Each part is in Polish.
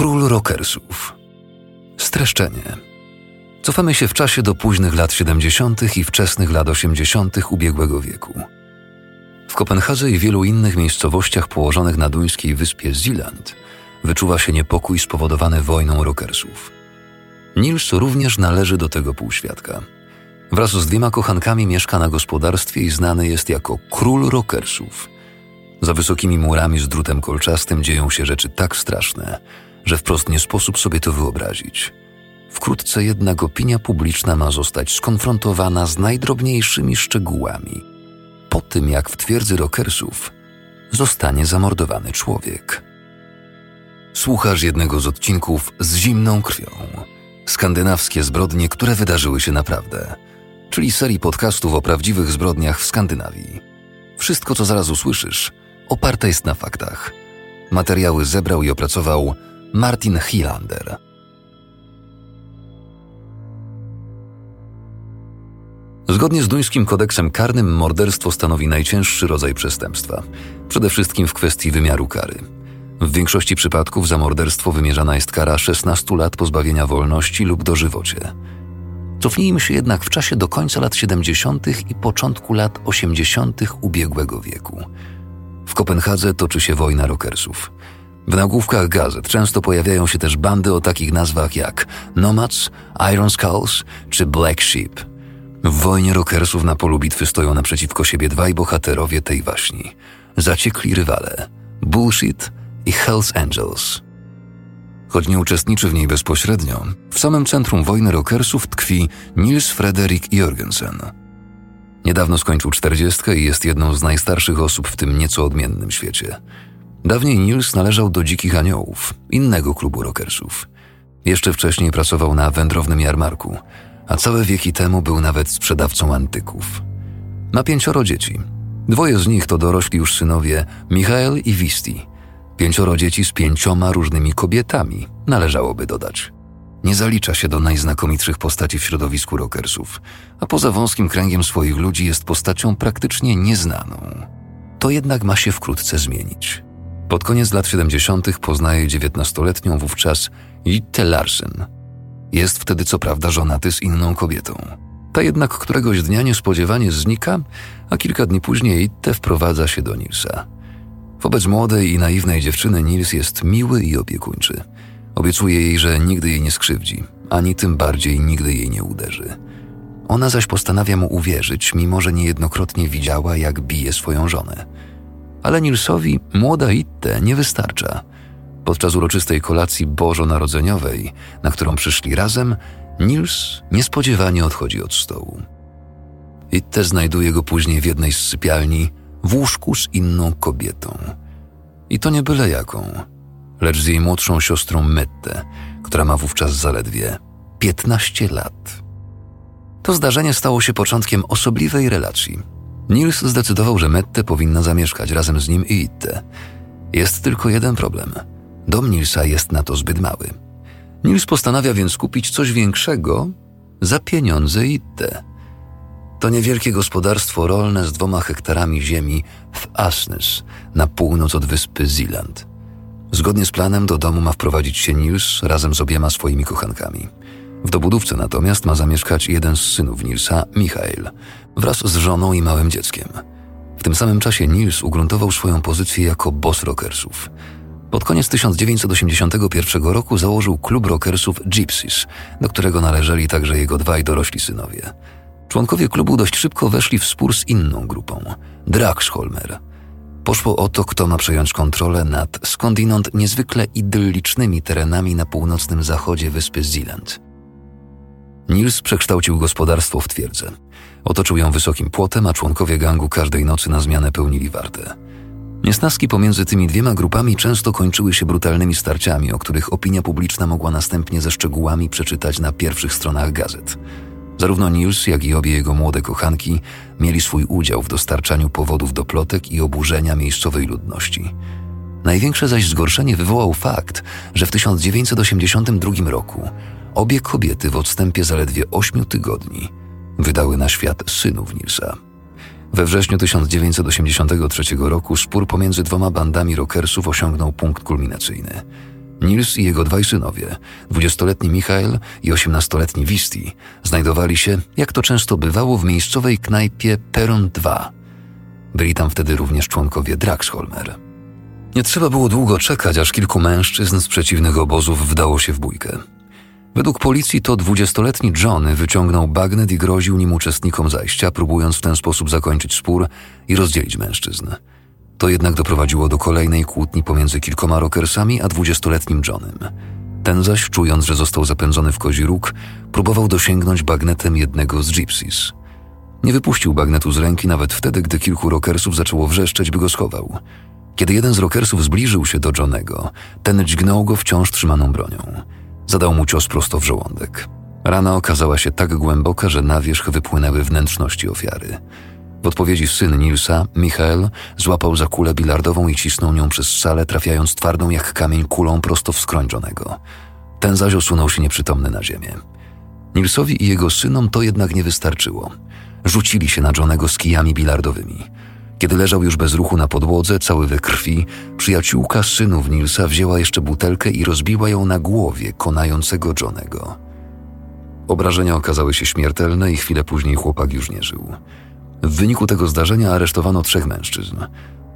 Król rockersów. Streszczenie. Cofamy się w czasie do późnych lat 70. i wczesnych lat 80. ubiegłego wieku. W Kopenhadze i wielu innych miejscowościach położonych na duńskiej wyspie Zealand wyczuwa się niepokój spowodowany wojną rockersów. Nils również należy do tego półświadka. Wraz z dwiema kochankami mieszka na gospodarstwie i znany jest jako król rockersów. Za wysokimi murami z drutem kolczastym dzieją się rzeczy tak straszne, że wprost nie sposób sobie to wyobrazić. Wkrótce jednak opinia publiczna ma zostać skonfrontowana z najdrobniejszymi szczegółami. Po tym, jak w twierdzy rockersów zostanie zamordowany człowiek. Słuchasz jednego z odcinków z zimną krwią. Skandynawskie zbrodnie, które wydarzyły się naprawdę, czyli serii podcastów o prawdziwych zbrodniach w Skandynawii. Wszystko, co zaraz usłyszysz, oparte jest na faktach. Materiały zebrał i opracował Martin Hilander. Zgodnie z duńskim kodeksem karnym morderstwo stanowi najcięższy rodzaj przestępstwa, przede wszystkim w kwestii wymiaru kary. W większości przypadków za morderstwo wymierzana jest kara 16 lat pozbawienia wolności lub dożywocie. Cofnijmy się jednak w czasie do końca lat 70. i początku lat 80. ubiegłego wieku. W Kopenhadze toczy się wojna rockersów. W nagłówkach gazet często pojawiają się też bandy o takich nazwach jak Nomads, Iron Skulls czy Black Sheep – w wojnie rockersów na polu bitwy stoją naprzeciwko siebie dwaj bohaterowie tej waśni. Zaciekli rywale Bullshit i Hells Angels. Choć nie uczestniczy w niej bezpośrednio, w samym centrum wojny rockersów tkwi Nils Frederik Jorgensen. Niedawno skończył czterdziestkę i jest jedną z najstarszych osób w tym nieco odmiennym świecie. Dawniej Nils należał do Dzikich Aniołów, innego klubu rockersów. Jeszcze wcześniej pracował na wędrownym jarmarku – a całe wieki temu był nawet sprzedawcą antyków. Ma pięcioro dzieci. Dwoje z nich to dorośli już synowie Michael i Wisti. Pięcioro dzieci z pięcioma różnymi kobietami, należałoby dodać. Nie zalicza się do najznakomitszych postaci w środowisku rockersów, a poza wąskim kręgiem swoich ludzi jest postacią praktycznie nieznaną. To jednak ma się wkrótce zmienić. Pod koniec lat 70. poznaje dziewiętnastoletnią wówczas Jitte Larsen, jest wtedy co prawda żonaty z inną kobietą. Ta jednak któregoś dnia niespodziewanie znika, a kilka dni później te wprowadza się do Nilsa. Wobec młodej i naiwnej dziewczyny Nils jest miły i opiekuńczy. Obiecuje jej, że nigdy jej nie skrzywdzi, ani tym bardziej nigdy jej nie uderzy. Ona zaś postanawia mu uwierzyć, mimo że niejednokrotnie widziała, jak bije swoją żonę. Ale Nilsowi młoda Itte nie wystarcza – Podczas uroczystej kolacji bożonarodzeniowej, na którą przyszli razem, Nils niespodziewanie odchodzi od stołu. Itte znajduje go później w jednej z sypialni w łóżku z inną kobietą. I to nie byle jaką, lecz z jej młodszą siostrą Mette, która ma wówczas zaledwie 15 lat. To zdarzenie stało się początkiem osobliwej relacji. Nils zdecydował, że Mette powinna zamieszkać razem z nim i Itte. Jest tylko jeden problem – Dom Nilsa jest na to zbyt mały. Nils postanawia więc kupić coś większego za pieniądze Itte. To niewielkie gospodarstwo rolne z dwoma hektarami ziemi w Asnes, na północ od wyspy Zealand. Zgodnie z planem do domu ma wprowadzić się Nils razem z obiema swoimi kochankami. W dobudówce natomiast ma zamieszkać jeden z synów Nilsa, Michael, wraz z żoną i małym dzieckiem. W tym samym czasie Nils ugruntował swoją pozycję jako boss rockersów – pod koniec 1981 roku założył klub rockersów Gypsies, do którego należeli także jego dwaj dorośli synowie. Członkowie klubu dość szybko weszli w spór z inną grupą Draxholmer. Poszło o to, kto ma przejąć kontrolę nad skądinąd niezwykle idyllicznymi terenami na północnym zachodzie wyspy Zealand. Nils przekształcił gospodarstwo w twierdzę. Otoczył ją wysokim płotem, a członkowie gangu każdej nocy na zmianę pełnili wartę. Niesnaski pomiędzy tymi dwiema grupami często kończyły się brutalnymi starciami, o których opinia publiczna mogła następnie ze szczegółami przeczytać na pierwszych stronach gazet. Zarówno Nils, jak i obie jego młode kochanki mieli swój udział w dostarczaniu powodów do plotek i oburzenia miejscowej ludności. Największe zaś zgorszenie wywołał fakt, że w 1982 roku obie kobiety w odstępie zaledwie ośmiu tygodni wydały na świat synów Nilsa. We wrześniu 1983 roku spór pomiędzy dwoma bandami rockersów osiągnął punkt kulminacyjny. Nils i jego dwaj synowie, dwudziestoletni Michael i osiemnastoletni Wisti, znajdowali się, jak to często bywało, w miejscowej knajpie Peron 2. Byli tam wtedy również członkowie Draxholmer. Nie trzeba było długo czekać, aż kilku mężczyzn z przeciwnych obozów wdało się w bójkę. Według policji to dwudziestoletni Johnny wyciągnął bagnet i groził nim uczestnikom zajścia, próbując w ten sposób zakończyć spór i rozdzielić mężczyzn. To jednak doprowadziło do kolejnej kłótni pomiędzy kilkoma rockersami a dwudziestoletnim Johnem. Ten zaś, czując, że został zapędzony w kozi róg, próbował dosięgnąć bagnetem jednego z gypsies. Nie wypuścił bagnetu z ręki nawet wtedy, gdy kilku rockersów zaczęło wrzeszczeć, by go schował. Kiedy jeden z rockersów zbliżył się do Johnego, ten dźgnął go wciąż trzymaną bronią. Zadał mu cios prosto w żołądek. Rana okazała się tak głęboka, że na wierzch wypłynęły wnętrzności ofiary. W odpowiedzi syn Nilsa, Michael, złapał za kulę bilardową i cisnął nią przez salę, trafiając twardą jak kamień kulą prosto w skroń Johnego. Ten zaś osunął się nieprzytomny na ziemię. Nilsowi i jego synom to jednak nie wystarczyło. Rzucili się na Johnego z kijami bilardowymi. Kiedy leżał już bez ruchu na podłodze, cały we krwi, przyjaciółka synów Nilsa wzięła jeszcze butelkę i rozbiła ją na głowie konającego Johnego. Obrażenia okazały się śmiertelne i chwilę później chłopak już nie żył. W wyniku tego zdarzenia aresztowano trzech mężczyzn.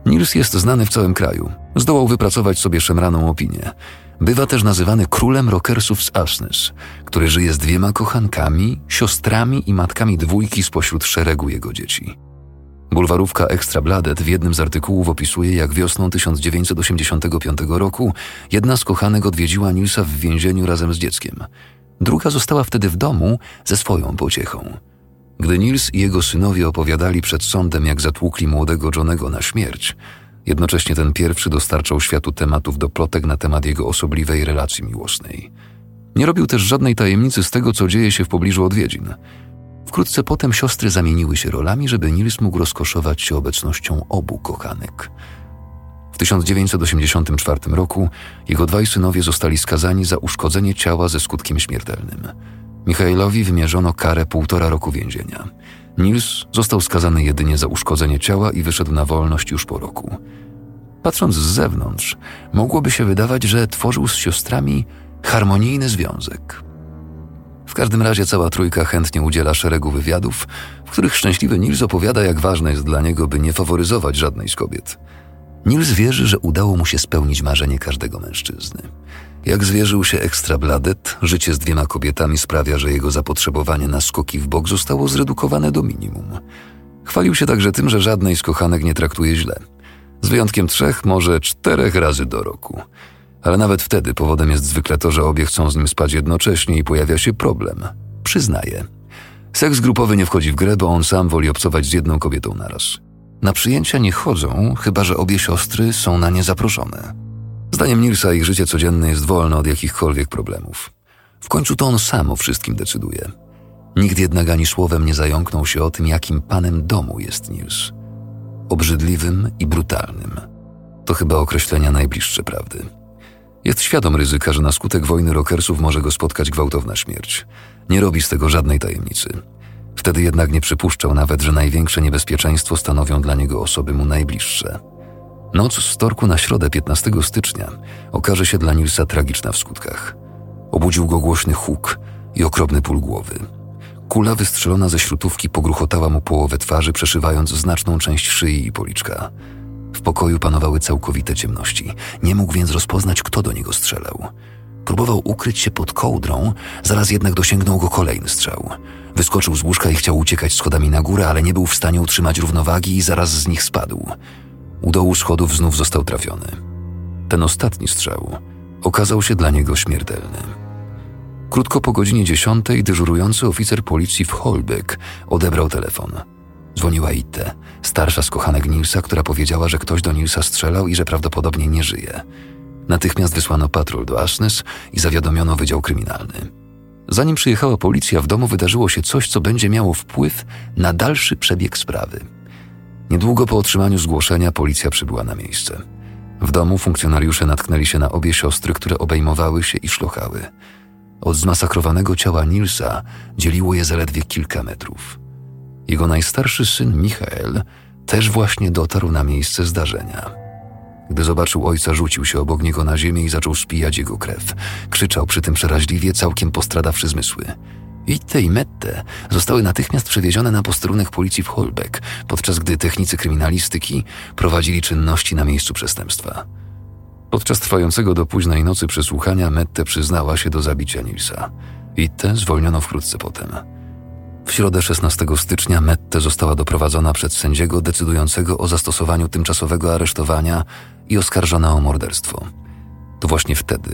Nils jest znany w całym kraju. Zdołał wypracować sobie szemraną opinię. Bywa też nazywany królem rockersów z Asnes, który żyje z dwiema kochankami, siostrami i matkami dwójki spośród szeregu jego dzieci. Bulwarówka Extra Bladet w jednym z artykułów opisuje, jak wiosną 1985 roku jedna z kochanek odwiedziła Nilsa w więzieniu razem z dzieckiem. Druga została wtedy w domu ze swoją pociechą. Gdy Nils i jego synowie opowiadali przed sądem, jak zatłukli młodego Johnego na śmierć, jednocześnie ten pierwszy dostarczał światu tematów do plotek na temat jego osobliwej relacji miłosnej. Nie robił też żadnej tajemnicy z tego, co dzieje się w pobliżu odwiedzin. Wkrótce potem siostry zamieniły się rolami, żeby Nils mógł rozkoszować się obecnością obu kochanek. W 1984 roku jego dwaj synowie zostali skazani za uszkodzenie ciała ze skutkiem śmiertelnym. Michailowi wymierzono karę półtora roku więzienia. Nils został skazany jedynie za uszkodzenie ciała i wyszedł na wolność już po roku. Patrząc z zewnątrz, mogłoby się wydawać, że tworzył z siostrami harmonijny związek. W każdym razie cała trójka chętnie udziela szeregu wywiadów, w których szczęśliwy Nils opowiada, jak ważne jest dla niego, by nie faworyzować żadnej z kobiet. Nils wierzy, że udało mu się spełnić marzenie każdego mężczyzny. Jak zwierzył się ekstra bladet, życie z dwiema kobietami sprawia, że jego zapotrzebowanie na skoki w bok zostało zredukowane do minimum. Chwalił się także tym, że żadnej z kochanek nie traktuje źle. Z wyjątkiem trzech, może czterech razy do roku. Ale nawet wtedy powodem jest zwykle to, że obie chcą z nim spać jednocześnie i pojawia się problem. Przyznaje. Seks grupowy nie wchodzi w grę, bo on sam woli obcować z jedną kobietą naraz. Na przyjęcia nie chodzą, chyba że obie siostry są na nie zaproszone. Zdaniem Nilsa ich życie codzienne jest wolne od jakichkolwiek problemów. W końcu to on sam o wszystkim decyduje. Nikt jednak ani słowem nie zająknął się o tym, jakim panem domu jest Nils. Obrzydliwym i brutalnym. To chyba określenia najbliższe prawdy. Jest świadom ryzyka, że na skutek wojny rockersów może go spotkać gwałtowna śmierć. Nie robi z tego żadnej tajemnicy. Wtedy jednak nie przypuszczał nawet, że największe niebezpieczeństwo stanowią dla niego osoby mu najbliższe. Noc z wtorku na środę 15 stycznia okaże się dla Nilsa tragiczna w skutkach. Obudził go głośny huk i okropny pól głowy. Kula wystrzelona ze śrutówki pogruchotała mu połowę twarzy, przeszywając znaczną część szyi i policzka. W pokoju panowały całkowite ciemności. Nie mógł więc rozpoznać, kto do niego strzelał. Próbował ukryć się pod kołdrą, zaraz jednak dosięgnął go kolejny strzał. Wyskoczył z łóżka i chciał uciekać schodami na górę, ale nie był w stanie utrzymać równowagi i zaraz z nich spadł. U dołu schodów znów został trafiony. Ten ostatni strzał okazał się dla niego śmiertelny. Krótko po godzinie dziesiątej dyżurujący oficer policji w Holbeck odebrał telefon. Dzwoniła Itte, starsza z kochanek Nilsa, która powiedziała, że ktoś do Nilsa strzelał i że prawdopodobnie nie żyje. Natychmiast wysłano patrol do Asnes i zawiadomiono Wydział Kryminalny. Zanim przyjechała policja, w domu wydarzyło się coś, co będzie miało wpływ na dalszy przebieg sprawy. Niedługo po otrzymaniu zgłoszenia policja przybyła na miejsce. W domu funkcjonariusze natknęli się na obie siostry, które obejmowały się i szlochały. Od zmasakrowanego ciała Nilsa dzieliło je zaledwie kilka metrów. Jego najstarszy syn Michael też właśnie dotarł na miejsce zdarzenia. Gdy zobaczył ojca, rzucił się obok niego na ziemię i zaczął spijać jego krew. Krzyczał przy tym przeraźliwie, całkiem postradawszy zmysły. Itte i Mette zostały natychmiast przewiezione na posterunek policji w Holbeck, podczas gdy technicy kryminalistyki prowadzili czynności na miejscu przestępstwa. Podczas trwającego do późnej nocy przesłuchania Mette przyznała się do zabicia Nilsa. Itte zwolniono wkrótce potem. W środę 16 stycznia Mette została doprowadzona przed sędziego decydującego o zastosowaniu tymczasowego aresztowania i oskarżona o morderstwo. To właśnie wtedy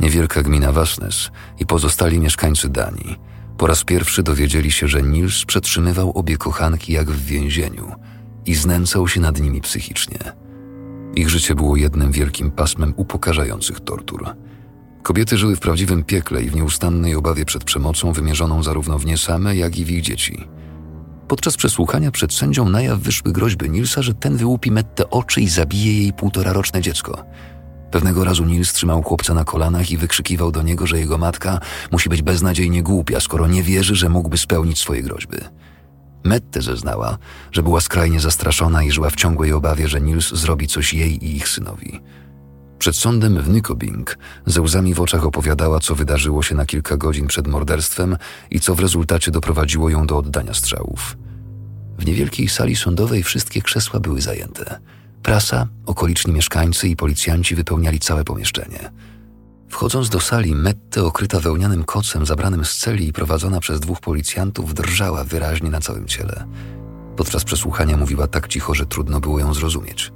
niewielka gmina Wasnes i pozostali mieszkańcy Danii po raz pierwszy dowiedzieli się, że Nils przetrzymywał obie kochanki jak w więzieniu i znęcał się nad nimi psychicznie. Ich życie było jednym wielkim pasmem upokarzających tortur. Kobiety żyły w prawdziwym piekle i w nieustannej obawie przed przemocą wymierzoną zarówno w nie same, jak i w ich dzieci. Podczas przesłuchania przed sędzią na jaw wyszły groźby Nilsa, że ten wyłupi Mette oczy i zabije jej półtoraroczne dziecko. Pewnego razu Nils trzymał chłopca na kolanach i wykrzykiwał do niego, że jego matka musi być beznadziejnie głupia, skoro nie wierzy, że mógłby spełnić swoje groźby. Mette zeznała, że była skrajnie zastraszona i żyła w ciągłej obawie, że Nils zrobi coś jej i ich synowi. Przed sądem w Nykobing ze łzami w oczach opowiadała, co wydarzyło się na kilka godzin przed morderstwem i co w rezultacie doprowadziło ją do oddania strzałów. W niewielkiej sali sądowej wszystkie krzesła były zajęte. Prasa, okoliczni mieszkańcy i policjanci wypełniali całe pomieszczenie. Wchodząc do sali, Mette, okryta wełnianym kocem zabranym z celi i prowadzona przez dwóch policjantów, drżała wyraźnie na całym ciele. Podczas przesłuchania mówiła tak cicho, że trudno było ją zrozumieć.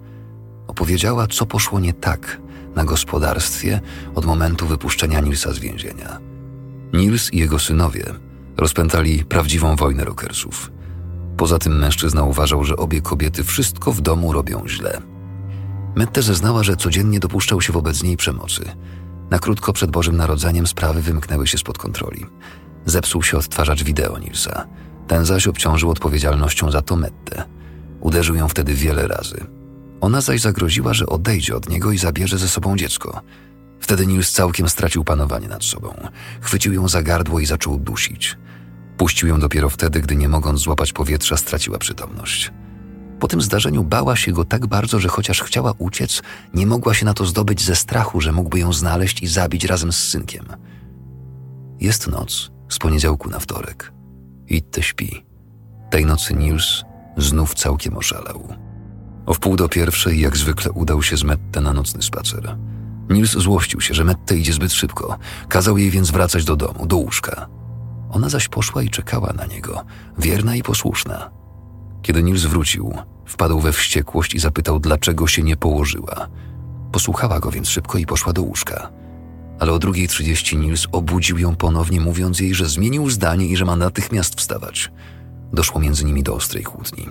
Opowiedziała, co poszło nie tak na gospodarstwie od momentu wypuszczenia Nilsa z więzienia. Nils i jego synowie rozpętali prawdziwą wojnę rockersów. Poza tym mężczyzna uważał, że obie kobiety wszystko w domu robią źle. Mette zeznała, że codziennie dopuszczał się wobec niej przemocy. Na krótko przed Bożym Narodzeniem sprawy wymknęły się spod kontroli. Zepsuł się odtwarzacz wideo Nilsa. Ten zaś obciążył odpowiedzialnością za to Mette. Uderzył ją wtedy wiele razy. Ona zaś zagroziła, że odejdzie od niego i zabierze ze sobą dziecko. Wtedy Nils całkiem stracił panowanie nad sobą. Chwycił ją za gardło i zaczął dusić. Puścił ją dopiero wtedy, gdy nie mogąc złapać powietrza, straciła przytomność. Po tym zdarzeniu bała się go tak bardzo, że chociaż chciała uciec, nie mogła się na to zdobyć ze strachu, że mógłby ją znaleźć i zabić razem z synkiem. Jest noc, z poniedziałku na wtorek. Itte śpi. Tej nocy Nils znów całkiem oszalał. O wpół do pierwszej, jak zwykle, udał się z Mette na nocny spacer. Nils złościł się, że Mette idzie zbyt szybko. Kazał jej więc wracać do domu, do łóżka. Ona zaś poszła i czekała na niego, wierna i posłuszna. Kiedy Nils wrócił, wpadł we wściekłość i zapytał, dlaczego się nie położyła. Posłuchała go więc szybko i poszła do łóżka. Ale o drugiej trzydzieści Nils obudził ją ponownie, mówiąc jej, że zmienił zdanie i że ma natychmiast wstawać. Doszło między nimi do ostrej kłótni.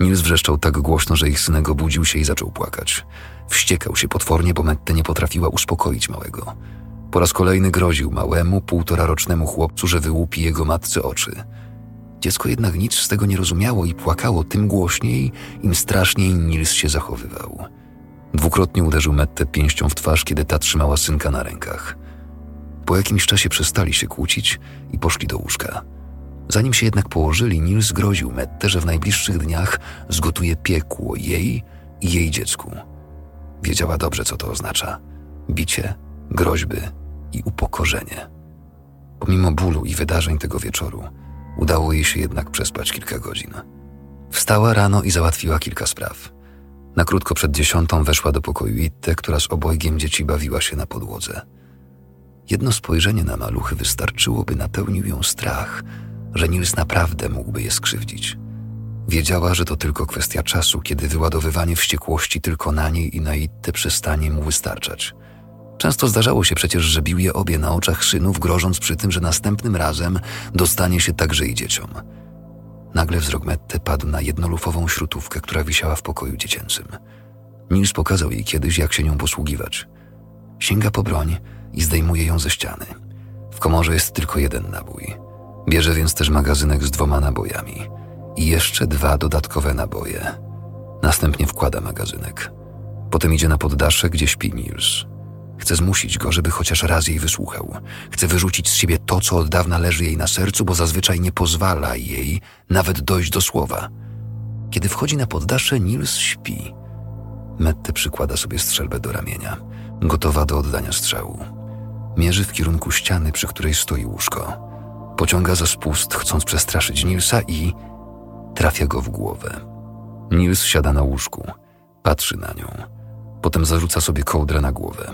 Nils wrzeszczał tak głośno, że ich synek obudził się i zaczął płakać. Wściekał się potwornie, bo Mette nie potrafiła uspokoić małego. Po raz kolejny groził małemu, półtorarocznemu chłopcu, że wyłupi jego matce oczy. Dziecko jednak nic z tego nie rozumiało i płakało tym głośniej, im straszniej Nils się zachowywał. Dwukrotnie uderzył Mette pięścią w twarz, kiedy ta trzymała synka na rękach. Po jakimś czasie przestali się kłócić i poszli do łóżka. Zanim się jednak położyli, Nils groził Mette, że w najbliższych dniach zgotuje piekło jej i jej dziecku. Wiedziała dobrze, co to oznacza: bicie, groźby i upokorzenie. Pomimo bólu i wydarzeń tego wieczoru, udało jej się jednak przespać kilka godzin. Wstała rano i załatwiła kilka spraw. Na krótko przed dziesiątą weszła do pokoju Itte, która z obojgiem dzieci bawiła się na podłodze. Jedno spojrzenie na maluchy wystarczyło, by napełnił ją strach, że Nils naprawdę mógłby je skrzywdzić. Wiedziała, że to tylko kwestia czasu, kiedy wyładowywanie wściekłości tylko na niej i na Itte przestanie mu wystarczać – Często zdarzało się przecież, że bił je obie na oczach synów, grożąc przy tym, że następnym razem dostanie się także i dzieciom. Nagle wzrok Mette padł na jednolufową śrutówkę, która wisiała w pokoju dziecięcym. Nils pokazał jej kiedyś, jak się nią posługiwać. Sięga po broń i zdejmuje ją ze ściany. W komorze jest tylko jeden nabój. Bierze więc też magazynek z dwoma nabojami i jeszcze dwa dodatkowe naboje. Następnie wkłada magazynek. Potem idzie na poddasze, gdzie śpi Nils. Chce zmusić go, żeby chociaż raz jej wysłuchał. Chce wyrzucić z siebie to, co od dawna leży jej na sercu, bo zazwyczaj nie pozwala jej nawet dojść do słowa. Kiedy wchodzi na poddasze, Nils śpi. Mette przykłada sobie strzelbę do ramienia, gotowa do oddania strzału. Mierzy w kierunku ściany, przy której stoi łóżko. Pociąga za spust, chcąc przestraszyć Nilsa i trafia go w głowę. Nils siada na łóżku, patrzy na nią. Potem zarzuca sobie kołdrę na głowę.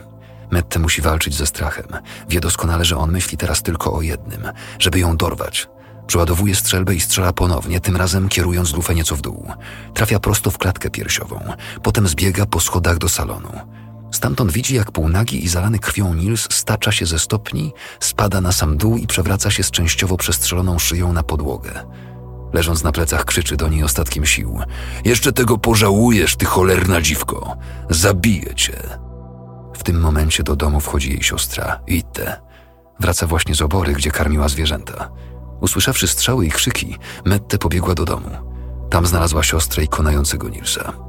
Mette musi walczyć ze strachem. Wie doskonale, że on myśli teraz tylko o jednym, żeby ją dorwać. Przeładowuje strzelbę i strzela ponownie, tym razem kierując lufę nieco w dół. Trafia prosto w klatkę piersiową. Potem zbiega po schodach do salonu. Stamtąd widzi, jak półnagi i zalany krwią Nils stacza się ze stopni, spada na sam dół i przewraca się z częściowo przestrzeloną szyją na podłogę. Leżąc na plecach, krzyczy do niej ostatkiem sił. Jeszcze tego pożałujesz, ty cholerna dziwko! Zabiję cię! W tym momencie do domu wchodzi jej siostra, Itte. Wraca właśnie z obory, gdzie karmiła zwierzęta. Usłyszawszy strzały i krzyki, Mette pobiegła do domu. Tam znalazła siostrę i konającego Nilsa.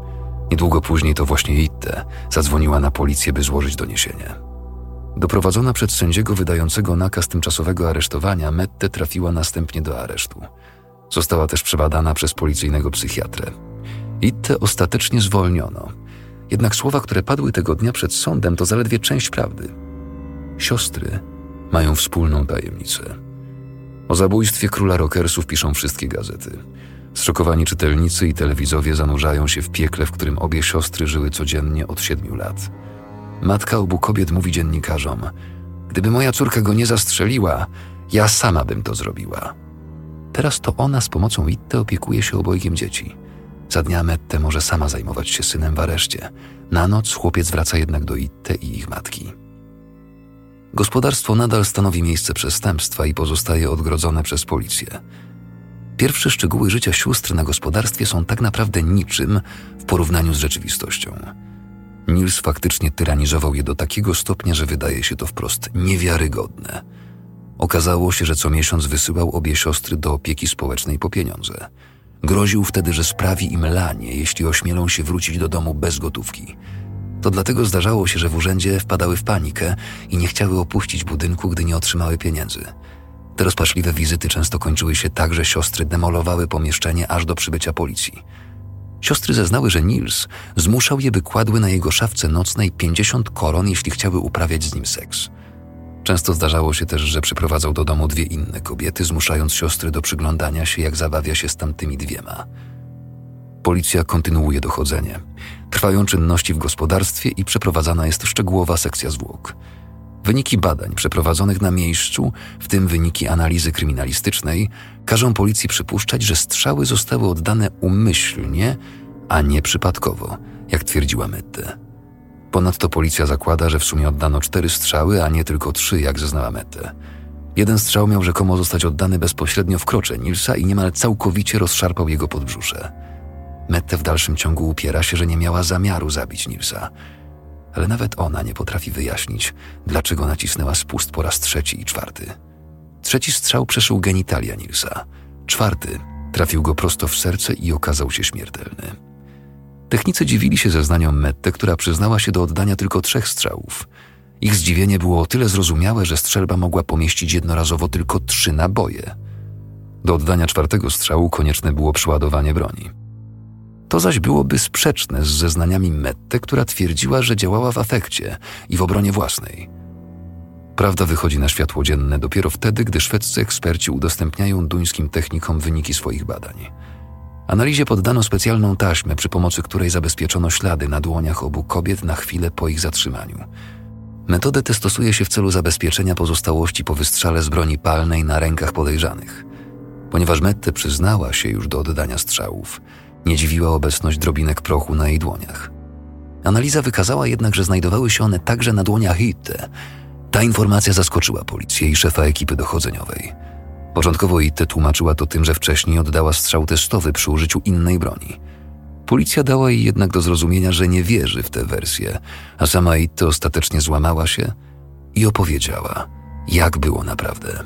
Niedługo później to właśnie Itte zadzwoniła na policję, by złożyć doniesienie. Doprowadzona przed sędziego wydającego nakaz tymczasowego aresztowania, Mette trafiła następnie do aresztu. Została też przebadana przez policyjnego psychiatrę. Itte ostatecznie zwolniono. Jednak słowa, które padły tego dnia przed sądem, to zaledwie część prawdy. Siostry mają wspólną tajemnicę. O zabójstwie króla rockersów piszą wszystkie gazety. Zszokowani czytelnicy i telewizowie zanurzają się w piekle, w którym obie siostry żyły codziennie od siedmiu lat. Matka obu kobiet mówi dziennikarzom: Gdyby moja córka go nie zastrzeliła, ja sama bym to zrobiła. Teraz to ona z pomocą Itte opiekuje się obojgiem dzieci. Za dnia Mette może sama zajmować się synem w areszcie. Na noc chłopiec wraca jednak do Itte i ich matki. Gospodarstwo nadal stanowi miejsce przestępstwa i pozostaje odgrodzone przez policję. Pierwsze szczegóły życia sióstr na gospodarstwie są tak naprawdę niczym w porównaniu z rzeczywistością. Nils faktycznie tyranizował je do takiego stopnia, że wydaje się to wprost niewiarygodne. Okazało się, że co miesiąc wysyłał obie siostry do opieki społecznej po pieniądze. Groził wtedy, że sprawi im lanie, jeśli ośmielą się wrócić do domu bez gotówki. To dlatego zdarzało się, że w urzędzie wpadały w panikę i nie chciały opuścić budynku, gdy nie otrzymały pieniędzy. Te rozpaczliwe wizyty często kończyły się tak, że siostry demolowały pomieszczenie aż do przybycia policji. Siostry zeznały, że Nils zmuszał je, by kładły na jego szafce nocnej 50 koron, jeśli chciały uprawiać z nim seks. Często zdarzało się też, że przyprowadzał do domu dwie inne kobiety, zmuszając siostry do przyglądania się, jak zabawia się z tamtymi dwiema. Policja kontynuuje dochodzenie. Trwają czynności w gospodarstwie i przeprowadzana jest szczegółowa sekcja zwłok. Wyniki badań przeprowadzonych na miejscu, w tym wyniki analizy kryminalistycznej, każą policji przypuszczać, że strzały zostały oddane umyślnie, a nie przypadkowo, jak twierdziła Mette. Ponadto policja zakłada, że w sumie oddano cztery strzały, a nie tylko trzy, jak zeznała Mette. Jeden strzał miał rzekomo zostać oddany bezpośrednio w krocze Nilsa i niemal całkowicie rozszarpał jego podbrzusze. Mette w dalszym ciągu upiera się, że nie miała zamiaru zabić Nilsa. Ale nawet ona nie potrafi wyjaśnić, dlaczego nacisnęła spust po raz trzeci i czwarty. Trzeci strzał przeszył genitalia Nilsa. Czwarty trafił go prosto w serce i okazał się śmiertelny. Technicy dziwili się zeznaniom Mette, która przyznała się do oddania tylko trzech strzałów. Ich zdziwienie było o tyle zrozumiałe, że strzelba mogła pomieścić jednorazowo tylko trzy naboje. Do oddania czwartego strzału konieczne było przeładowanie broni. To zaś byłoby sprzeczne z zeznaniami Mette, która twierdziła, że działała w afekcie i w obronie własnej. Prawda wychodzi na światło dzienne dopiero wtedy, gdy szwedzcy eksperci udostępniają duńskim technikom wyniki swoich badań. Analizie poddano specjalną taśmę, przy pomocy której zabezpieczono ślady na dłoniach obu kobiet na chwilę po ich zatrzymaniu. Metodę tę stosuje się w celu zabezpieczenia pozostałości po wystrzale z broni palnej na rękach podejrzanych. Ponieważ Mette przyznała się już do oddania strzałów, nie dziwiła obecność drobinek prochu na jej dłoniach. Analiza wykazała jednak, że znajdowały się one także na dłoniach Itte. Ta informacja zaskoczyła policję i szefa ekipy dochodzeniowej. Początkowo Itte tłumaczyła to tym, że wcześniej oddała strzał testowy przy użyciu innej broni. Policja dała jej jednak do zrozumienia, że nie wierzy w tę wersję, a sama Itte ostatecznie złamała się i opowiedziała, jak było naprawdę.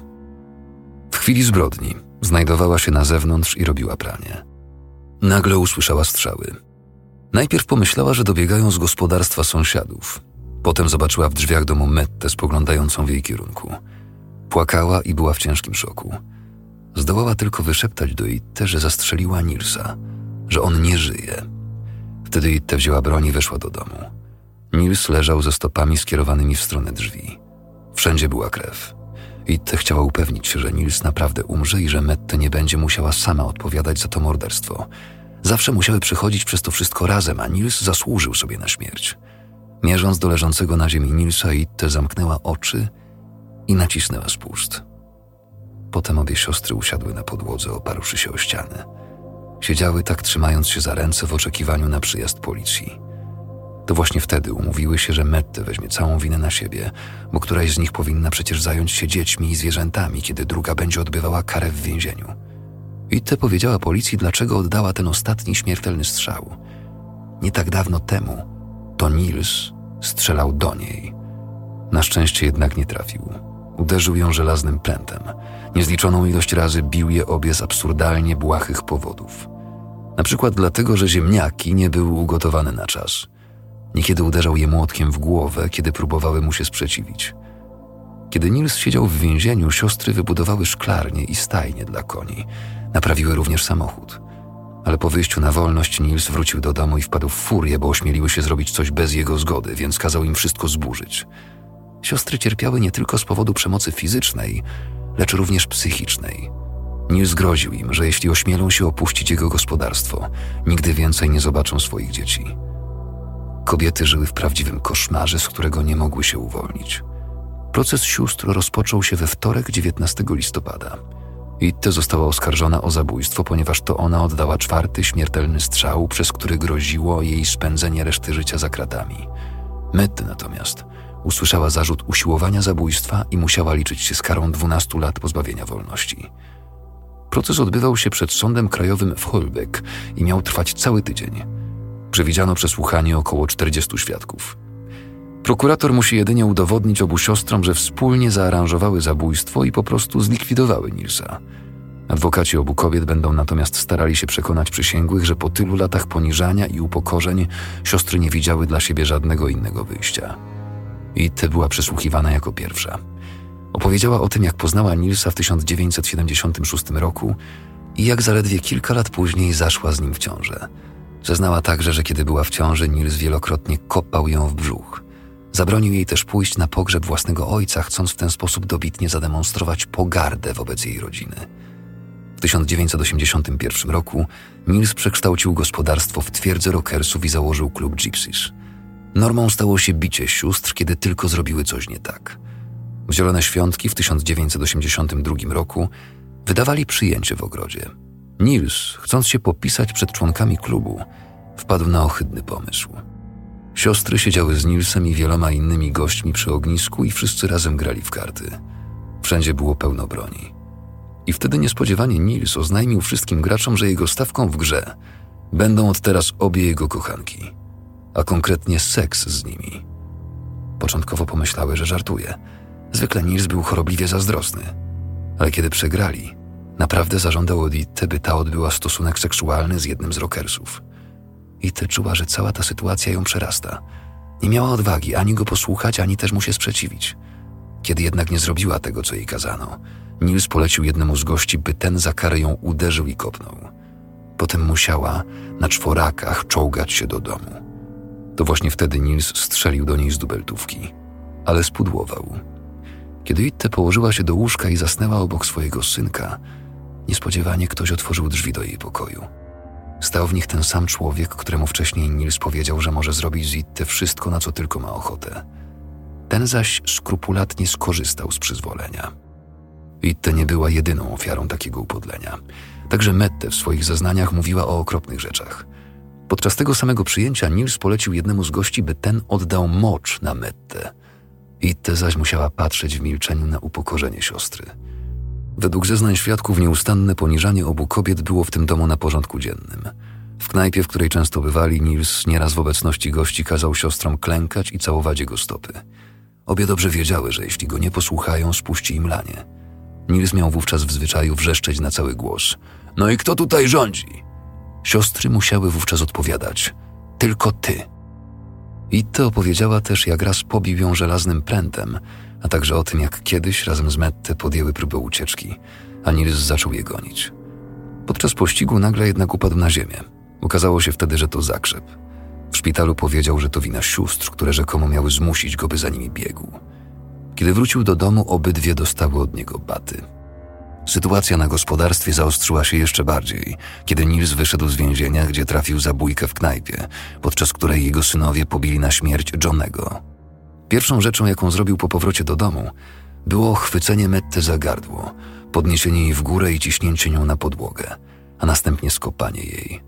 W chwili zbrodni znajdowała się na zewnątrz i robiła pranie. Nagle usłyszała strzały. Najpierw pomyślała, że dobiegają z gospodarstwa sąsiadów. Potem zobaczyła w drzwiach domu Mettę spoglądającą w jej kierunku. Płakała i była w ciężkim szoku. Zdołała tylko wyszeptać do Itte, że zastrzeliła Nilsa, że on nie żyje. Wtedy Itte wzięła broń i weszła do domu. Nils leżał ze stopami skierowanymi w stronę drzwi. Wszędzie była krew. Itte chciała upewnić się, że Nils naprawdę umrze i że Mette nie będzie musiała sama odpowiadać za to morderstwo. Zawsze musiały przychodzić przez to wszystko razem, a Nils zasłużył sobie na śmierć. Mierząc do leżącego na ziemi Nilsa, Itte zamknęła oczy i nacisnęła spust. Potem obie siostry usiadły na podłodze, oparłszy się o ścianę. Siedziały tak trzymając się za ręce w oczekiwaniu na przyjazd policji. To właśnie wtedy umówiły się, że Mette weźmie całą winę na siebie, bo któraś z nich powinna przecież zająć się dziećmi i zwierzętami, kiedy druga będzie odbywała karę w więzieniu. Itte powiedziała policji, dlaczego oddała ten ostatni śmiertelny strzał. Nie tak dawno temu to Nils strzelał do niej. Na szczęście jednak nie trafił. Uderzył ją żelaznym prętem. Niezliczoną ilość razy bił je obie z absurdalnie błahych powodów. Na przykład dlatego, że ziemniaki nie były ugotowane na czas. Niekiedy uderzał je młotkiem w głowę, kiedy próbowały mu się sprzeciwić. Kiedy Nils siedział w więzieniu, siostry wybudowały szklarnię i stajnie dla koni. Naprawiły również samochód. Ale po wyjściu na wolność Nils wrócił do domu i wpadł w furię, bo ośmieliły się zrobić coś bez jego zgody, więc kazał im wszystko zburzyć. Siostry cierpiały nie tylko z powodu przemocy fizycznej, lecz również psychicznej. Nils groził im, że jeśli ośmielą się opuścić jego gospodarstwo, nigdy więcej nie zobaczą swoich dzieci. Kobiety żyły w prawdziwym koszmarze, z którego nie mogły się uwolnić. Proces sióstr rozpoczął się we wtorek 19 listopada. Itte została oskarżona o zabójstwo, ponieważ to ona oddała czwarty śmiertelny strzał, przez który groziło jej spędzenie reszty życia za kratami. Mette natomiast usłyszała zarzut usiłowania zabójstwa i musiała liczyć się z karą 12 lat pozbawienia wolności. Proces odbywał się przed Sądem Krajowym w Holbeck i miał trwać cały tydzień. Przewidziano przesłuchanie około 40 świadków. Prokurator musi jedynie udowodnić obu siostrom, że wspólnie zaaranżowały zabójstwo i po prostu zlikwidowały Nilsa. Adwokaci obu kobiet będą natomiast starali się przekonać przysięgłych, że po tylu latach poniżania i upokorzeń siostry nie widziały dla siebie żadnego innego wyjścia. I te była przesłuchiwana jako pierwsza. Opowiedziała o tym, jak poznała Nilsa w 1976 roku i jak zaledwie kilka lat później zaszła z nim w ciążę. Zeznała także, że kiedy była w ciąży, Nils wielokrotnie kopał ją w brzuch. Zabronił jej też pójść na pogrzeb własnego ojca, chcąc w ten sposób dobitnie zademonstrować pogardę wobec jej rodziny. W 1981 roku Nils przekształcił gospodarstwo w twierdzę rockersów i założył klub Gypsies. Normą stało się bicie sióstr, kiedy tylko zrobiły coś nie tak. W Zielone Świątki w 1982 roku wydawali przyjęcie w ogrodzie. Nils, chcąc się popisać przed członkami klubu, wpadł na ohydny pomysł. Siostry siedziały z Nilsem i wieloma innymi gośćmi przy ognisku i wszyscy razem grali w karty. Wszędzie było pełno broni. I wtedy niespodziewanie Nils oznajmił wszystkim graczom, że jego stawką w grze będą od teraz obie jego kochanki, a konkretnie seks z nimi. Początkowo pomyślały, że żartuje. Zwykle Nils był chorobliwie zazdrosny, ale kiedy przegrali, naprawdę zażądał od Itte, by ta odbyła stosunek seksualny z jednym z rockersów. Itte czuła, że cała ta sytuacja ją przerasta. Nie miała odwagi ani go posłuchać, ani też mu się sprzeciwić. Kiedy jednak nie zrobiła tego, co jej kazano, Nils polecił jednemu z gości, by ten za karę ją uderzył i kopnął. Potem musiała na czworakach czołgać się do domu. To właśnie wtedy Nils strzelił do niej z dubeltówki, ale spudłował. Kiedy Itte położyła się do łóżka i zasnęła obok swojego synka, niespodziewanie ktoś otworzył drzwi do jej pokoju. Stał w nich ten sam człowiek, któremu wcześniej Nils powiedział, że może zrobić z Itte wszystko, na co tylko ma ochotę. Ten zaś skrupulatnie skorzystał z przyzwolenia. Itte nie była jedyną ofiarą takiego upodlenia. Także Mette w swoich zeznaniach mówiła o okropnych rzeczach. Podczas tego samego przyjęcia Nils polecił jednemu z gości, by ten oddał mocz na Mette. Itte zaś musiała patrzeć w milczeniu na upokorzenie siostry. Według zeznań świadków nieustanne poniżanie obu kobiet było w tym domu na porządku dziennym. W knajpie, w której często bywali, Nils nieraz w obecności gości kazał siostrom klękać i całować jego stopy. Obie dobrze wiedziały, że jeśli go nie posłuchają, spuści im lanie. Nils miał wówczas w zwyczaju wrzeszczeć na cały głos. No i kto tutaj rządzi? Siostry musiały wówczas odpowiadać. Tylko ty. Itte opowiedziała też, jak raz pobił ją żelaznym prętem, a także o tym, jak kiedyś razem z Mette podjęły próbę ucieczki, a Nils zaczął je gonić. Podczas pościgu nagle jednak upadł na ziemię. Okazało się wtedy, że to zakrzep. W szpitalu powiedział, że to wina sióstr, które rzekomo miały zmusić go, by za nimi biegł. Kiedy wrócił do domu, obydwie dostały od niego baty. Sytuacja na gospodarstwie zaostrzyła się jeszcze bardziej, kiedy Nils wyszedł z więzienia, gdzie trafił zabójkę w knajpie, podczas której jego synowie pobili na śmierć Johnego. Pierwszą rzeczą, jaką zrobił po powrocie do domu, było chwycenie Metty za gardło, podniesienie jej w górę i ciśnięcie nią na podłogę, a następnie skopanie jej.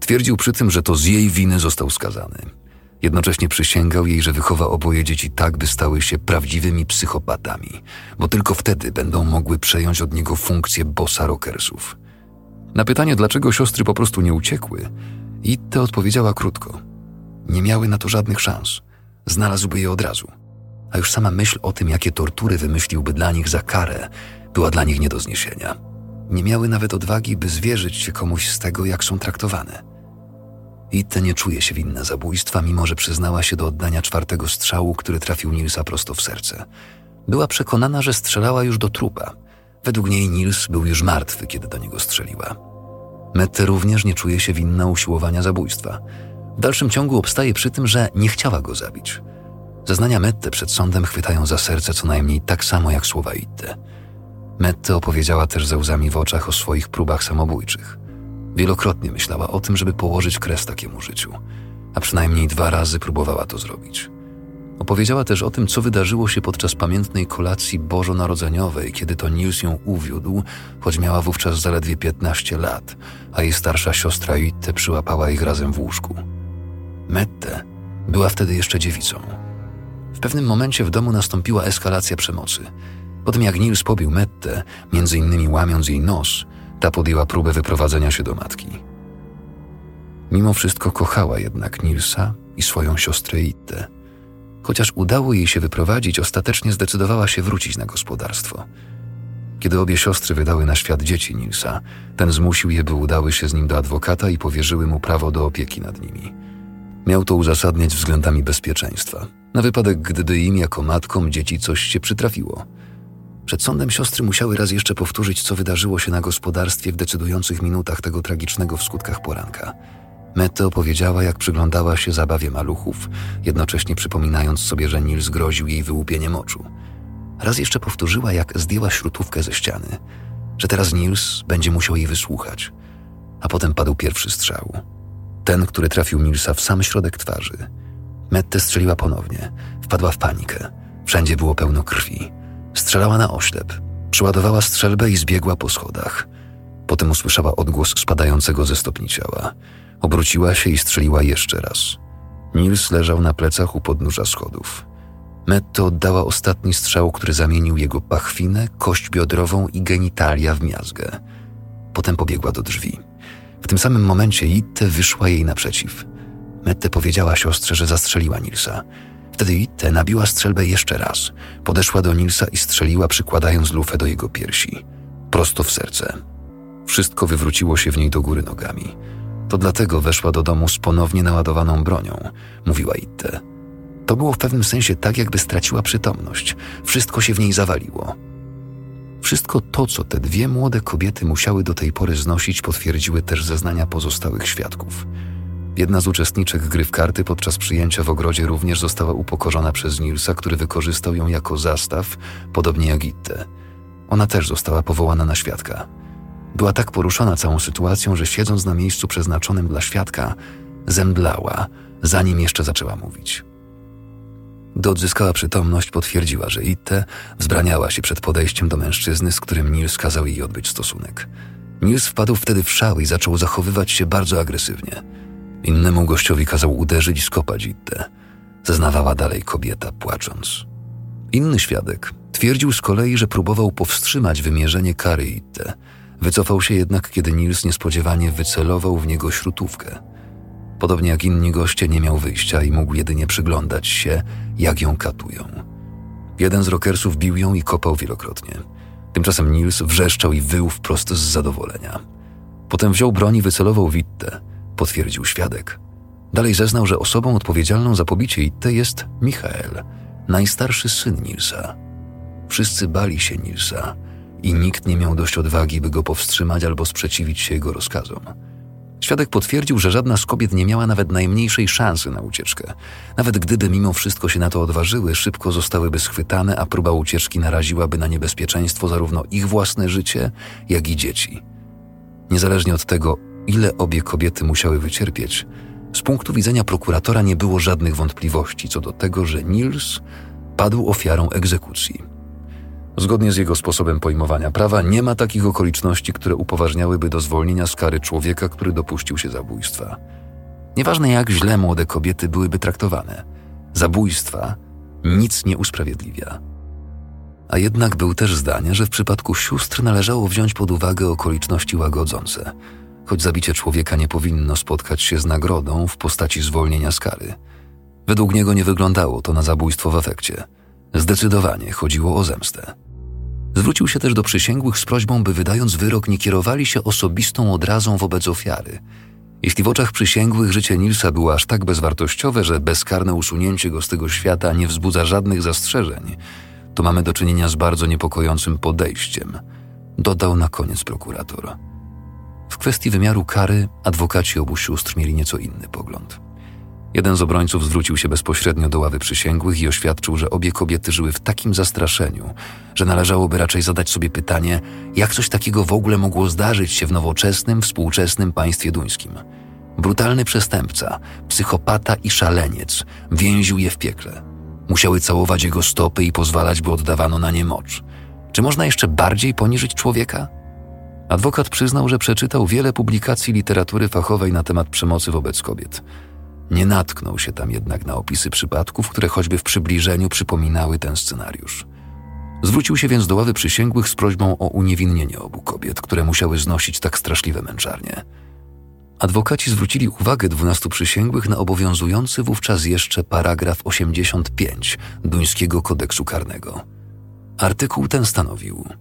Twierdził przy tym, że to z jej winy został skazany. Jednocześnie przysięgał jej, że wychowa oboje dzieci tak, by stały się prawdziwymi psychopatami, bo tylko wtedy będą mogły przejąć od niego funkcję bossa rockersów. Na pytanie, dlaczego siostry po prostu nie uciekły, Itte odpowiedziała krótko. Nie miały na to żadnych szans. Znalazłby je od razu. A już sama myśl o tym, jakie tortury wymyśliłby dla nich za karę, była dla nich nie do zniesienia. Nie miały nawet odwagi, by zwierzyć się komuś z tego, jak są traktowane. Itte nie czuje się winna zabójstwa, mimo że przyznała się do oddania czwartego strzału, który trafił Nilsa prosto w serce. Była przekonana, że strzelała już do trupa. Według niej Nils był już martwy, kiedy do niego strzeliła. Mette również nie czuje się winna usiłowania zabójstwa. W dalszym ciągu obstaje przy tym, że nie chciała go zabić. Zeznania Mette przed sądem chwytają za serce co najmniej tak samo jak słowa Itte. Mette opowiedziała też ze łzami w oczach o swoich próbach samobójczych. Wielokrotnie myślała o tym, żeby położyć kres takiemu życiu, a przynajmniej dwa razy próbowała to zrobić. Opowiedziała też o tym, co wydarzyło się podczas pamiętnej kolacji bożonarodzeniowej, kiedy to Nils ją uwiódł, choć miała wówczas zaledwie 15 lat, a jej starsza siostra Itte przyłapała ich razem w łóżku. Mette była wtedy jeszcze dziewicą. W pewnym momencie w domu nastąpiła eskalacja przemocy. Po tym jak Nils pobił Mette, między innymi łamiąc jej nos, ta podjęła próbę wyprowadzenia się do matki. Mimo wszystko kochała jednak Nilsa i swoją siostrę Itte. Chociaż udało jej się wyprowadzić, ostatecznie zdecydowała się wrócić na gospodarstwo. Kiedy obie siostry wydały na świat dzieci Nilsa, ten zmusił je, by udały się z nim do adwokata i powierzyły mu prawo do opieki nad nimi. Miał to uzasadniać względami bezpieczeństwa, na wypadek gdyby im jako matkom dzieci coś się przytrafiło – przed sądem siostry musiały raz jeszcze powtórzyć, co wydarzyło się na gospodarstwie w decydujących minutach tego tragicznego w skutkach poranka. Mette opowiedziała, jak przyglądała się zabawie maluchów, jednocześnie przypominając sobie, że Nils groził jej wyłupieniem oczu. Raz jeszcze powtórzyła, jak zdjęła śrutówkę ze ściany, że teraz Nils będzie musiał jej wysłuchać. A potem padł pierwszy strzał. Ten, który trafił Nilsa w sam środek twarzy. Mette strzeliła ponownie. Wpadła w panikę. Wszędzie było pełno krwi. Strzelała na oślep. Przyładowała strzelbę i zbiegła po schodach. Potem usłyszała odgłos spadającego ze stopni ciała. Obróciła się i strzeliła jeszcze raz. Nils leżał na plecach u podnóża schodów. Metto oddała ostatni strzał, który zamienił jego pachwinę, kość biodrową i genitalia w miazgę. Potem pobiegła do drzwi. W tym samym momencie Itte wyszła jej naprzeciw. Mette powiedziała siostrze, że zastrzeliła Nilsa. Wtedy Itte nabiła strzelbę jeszcze raz. Podeszła do Nilsa i strzeliła, przykładając lufę do jego piersi. Prosto w serce. Wszystko wywróciło się w niej do góry nogami. To dlatego weszła do domu z ponownie naładowaną bronią, mówiła Itte. To było w pewnym sensie tak, jakby straciła przytomność. Wszystko się w niej zawaliło. Wszystko to, co te dwie młode kobiety musiały do tej pory znosić, potwierdziły też zeznania pozostałych świadków. Jedna z uczestniczek gry w karty podczas przyjęcia w ogrodzie również została upokorzona przez Nilsa, który wykorzystał ją jako zastaw, podobnie jak Itte. Ona też została powołana na świadka. Była tak poruszona całą sytuacją, że siedząc na miejscu przeznaczonym dla świadka, zemdlała, zanim jeszcze zaczęła mówić. Gdy odzyskała przytomność, potwierdziła, że Itte wzbraniała się przed podejściem do mężczyzny, z którym Nils kazał jej odbyć stosunek. Nils wpadł wtedy w szał i zaczął zachowywać się bardzo agresywnie – Innemu gościowi kazał uderzyć i skopać Itte. Zeznawała dalej kobieta, płacząc. Inny świadek twierdził z kolei, że próbował powstrzymać wymierzenie kary Itte. Wycofał się jednak, kiedy Nils niespodziewanie wycelował w niego śrutówkę. Podobnie jak inni goście nie miał wyjścia i mógł jedynie przyglądać się, jak ją katują. Jeden z rockersów bił ją i kopał wielokrotnie. Tymczasem Nils wrzeszczał i wył wprost z zadowolenia. Potem wziął broń i wycelował w Itte – potwierdził świadek. Dalej zeznał, że osobą odpowiedzialną za pobicie Itte jest Michael, najstarszy syn Nilsa. Wszyscy bali się Nilsa i nikt nie miał dość odwagi, by go powstrzymać albo sprzeciwić się jego rozkazom. Świadek potwierdził, że żadna z kobiet nie miała nawet najmniejszej szansy na ucieczkę. Nawet gdyby mimo wszystko się na to odważyły, szybko zostałyby schwytane, a próba ucieczki naraziłaby na niebezpieczeństwo zarówno ich własne życie, jak i dzieci. Niezależnie od tego, ile obie kobiety musiały wycierpieć, z punktu widzenia prokuratora nie było żadnych wątpliwości co do tego, że Nils padł ofiarą egzekucji. Zgodnie z jego sposobem pojmowania prawa, nie ma takich okoliczności, które upoważniałyby do zwolnienia z kary człowieka, który dopuścił się zabójstwa. Nieważne jak źle młode kobiety byłyby traktowane, zabójstwa nic nie usprawiedliwia. A jednak był też zdania, że w przypadku sióstr należało wziąć pod uwagę okoliczności łagodzące, choć zabicie człowieka nie powinno spotkać się z nagrodą w postaci zwolnienia z kary. Według niego nie wyglądało to na zabójstwo w efekcie. Zdecydowanie chodziło o zemstę. Zwrócił się też do przysięgłych z prośbą, by wydając wyrok nie kierowali się osobistą odrazą wobec ofiary. Jeśli w oczach przysięgłych życie Nilsa było aż tak bezwartościowe, że bezkarne usunięcie go z tego świata nie wzbudza żadnych zastrzeżeń, to mamy do czynienia z bardzo niepokojącym podejściem, dodał na koniec prokurator. W kwestii wymiaru kary adwokaci obu sióstr mieli nieco inny pogląd. Jeden z obrońców zwrócił się bezpośrednio do ławy przysięgłych i oświadczył, że obie kobiety żyły w takim zastraszeniu, że należałoby raczej zadać sobie pytanie, jak coś takiego w ogóle mogło zdarzyć się w nowoczesnym, współczesnym państwie duńskim. Brutalny przestępca, psychopata i szaleniec więził je w piekle. Musiały całować jego stopy i pozwalać, by oddawano na nie mocz. Czy można jeszcze bardziej poniżyć człowieka? Adwokat przyznał, że przeczytał wiele publikacji literatury fachowej na temat przemocy wobec kobiet. Nie natknął się tam jednak na opisy przypadków, które choćby w przybliżeniu przypominały ten scenariusz. Zwrócił się więc do ławy przysięgłych z prośbą o uniewinnienie obu kobiet, które musiały znosić tak straszliwe męczarnie. Adwokaci zwrócili uwagę dwunastu przysięgłych na obowiązujący wówczas jeszcze paragraf 85 duńskiego kodeksu karnego. Artykuł ten stanowił –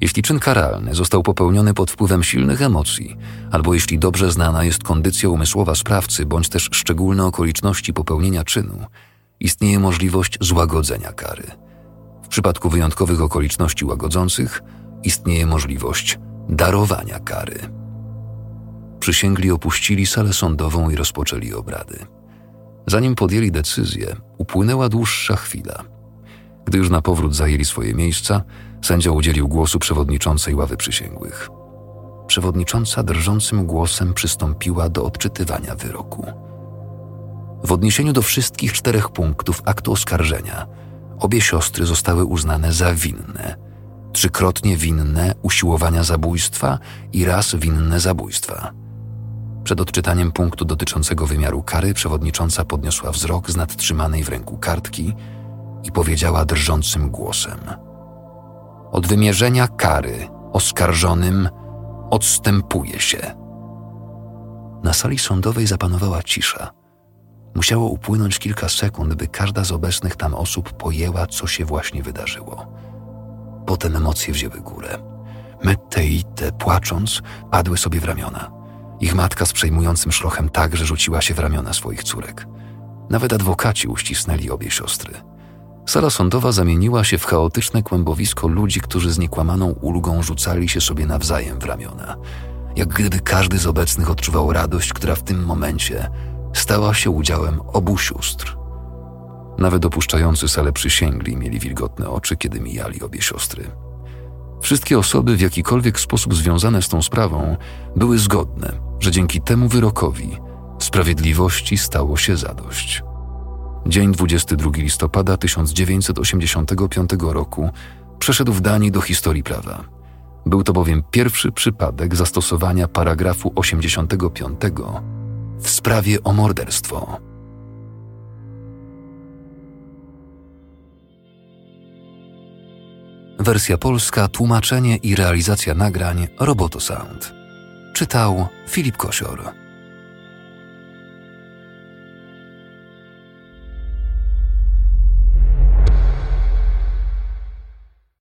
jeśli czyn karalny został popełniony pod wpływem silnych emocji, albo jeśli dobrze znana jest kondycja umysłowa sprawcy, bądź też szczególne okoliczności popełnienia czynu, istnieje możliwość złagodzenia kary. W przypadku wyjątkowych okoliczności łagodzących istnieje możliwość darowania kary. Przysięgli opuścili salę sądową i rozpoczęli obrady. Zanim podjęli decyzję, upłynęła dłuższa chwila. Gdy już na powrót zajęli swoje miejsca, Sędzia udzielił głosu przewodniczącej ławy przysięgłych. Przewodnicząca drżącym głosem przystąpiła do odczytywania wyroku. W odniesieniu do wszystkich czterech punktów aktu oskarżenia, obie siostry zostały uznane za winne. Trzykrotnie winne usiłowania zabójstwa i raz winne zabójstwa. Przed odczytaniem punktu dotyczącego wymiaru kary przewodnicząca podniosła wzrok z nadtrzymanej w ręku kartki i powiedziała drżącym głosem – od wymierzenia kary oskarżonym odstępuje się. Na sali sądowej zapanowała cisza. Musiało upłynąć kilka sekund, by każda z obecnych tam osób pojęła, co się właśnie wydarzyło. Potem emocje wzięły górę. Mette i te, płacząc, padły sobie w ramiona. Ich matka z przejmującym szlochem tak, że rzuciła się w ramiona swoich córek. Nawet adwokaci uścisnęli obie siostry. Sala sądowa zamieniła się w chaotyczne kłębowisko ludzi, którzy z niekłamaną ulgą rzucali się sobie nawzajem w ramiona. Jak gdyby każdy z obecnych odczuwał radość, która w tym momencie stała się udziałem obu sióstr. Nawet opuszczający salę przysięgli mieli wilgotne oczy, kiedy mijali obie siostry. Wszystkie osoby w jakikolwiek sposób związane z tą sprawą były zgodne, że dzięki temu wyrokowi sprawiedliwości stało się zadość. Dzień 22 listopada 1985 roku przeszedł w Danii do historii prawa. Był to bowiem pierwszy przypadek zastosowania paragrafu 85 w sprawie o morderstwo. Wersja polska, tłumaczenie i realizacja nagrań Roboto Sound. Czytał Filip Kosior.